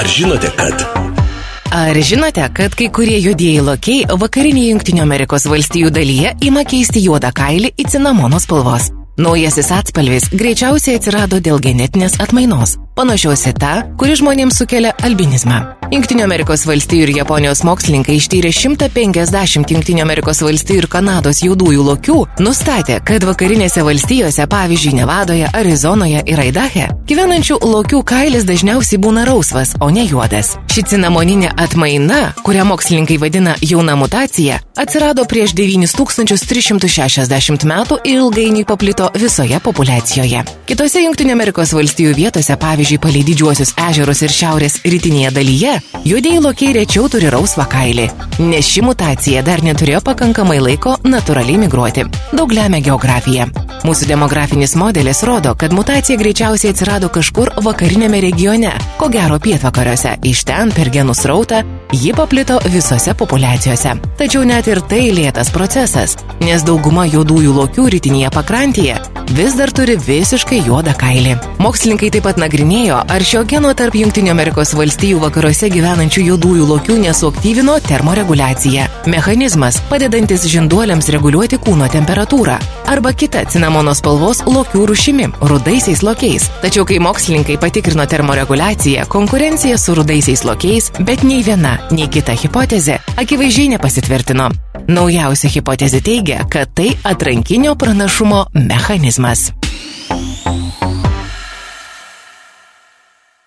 Ar žinote, kad Ar žinote, kad kai kurie juodieji lokiai vakarinėje Junktinio Amerikos valstijų dalyje ima keisti juodą kailį į cinamono spalvos? Naujasis atspalvis greičiausiai atsirado dėl genetinės atmainos, panašios į tą, kuri žmonėms sukelia albinizmą. Junktinio Amerikos valstijų ir Japonijos mokslininkai ištyrė 150 Junktinio Amerikos valstijų ir Kanados juodųjų lokių, nustatė, kad vakarinėse valstijose, pavyzdžiui, Nevadoje, Arizonoje ir Aidahe, gyvenančių lokių kailis dažniausiai būna rausvas, o ne juodas. Ši cinamoninė atmaina, kurią mokslininkai vadina jauna mutacija, atsirado prieš 9360 metų ir ilgainiui paplito visoje populiacijoje. Kitose Junktinio Amerikos valstijų vietose, pavyzdžiui, palei didžiuosius ežerus ir šiaurės rytinėje dalyje, juodieji lokiai rečiau turi rausvą kailį, nes ši mutacija dar neturėjo pakankamai laiko natūraliai migruoti. Daug lemia geografija. Mūsų demografinis modelis rodo, kad mutacija greičiausiai atsirado kažkur vakarinėme regione, ko gero pietvakariuose. Iš ten per genų srautą ji paplito visose populiacijose. Tačiau net ir tai lėtas procesas, nes dauguma juodųjų lokių rytinėje pakrantėje vis dar turi visiškai juodą kailį. Mokslininkai taip pat nagrinėjo, ar šio geno tarp valstijų vakaruose gyvenančių juodųjų lokių nesuaktyvino termoreguliaciją. Mechanizmas, padedantis žinduoliams reguliuoti kūno temperatūrą. Arba kita cinamono spalvos lokių rušimi - rudaisiais lokiais. Tačiau kai mokslininkai patikrino termoreguliaciją, konkurencija su rudaisiais lokiais, bet nei viena, nei kita hipotezė akivaizdžiai nepasitvirtino. Naujausia hipotezė teigia, kad tai atrankinio pranašumo mechanizmas.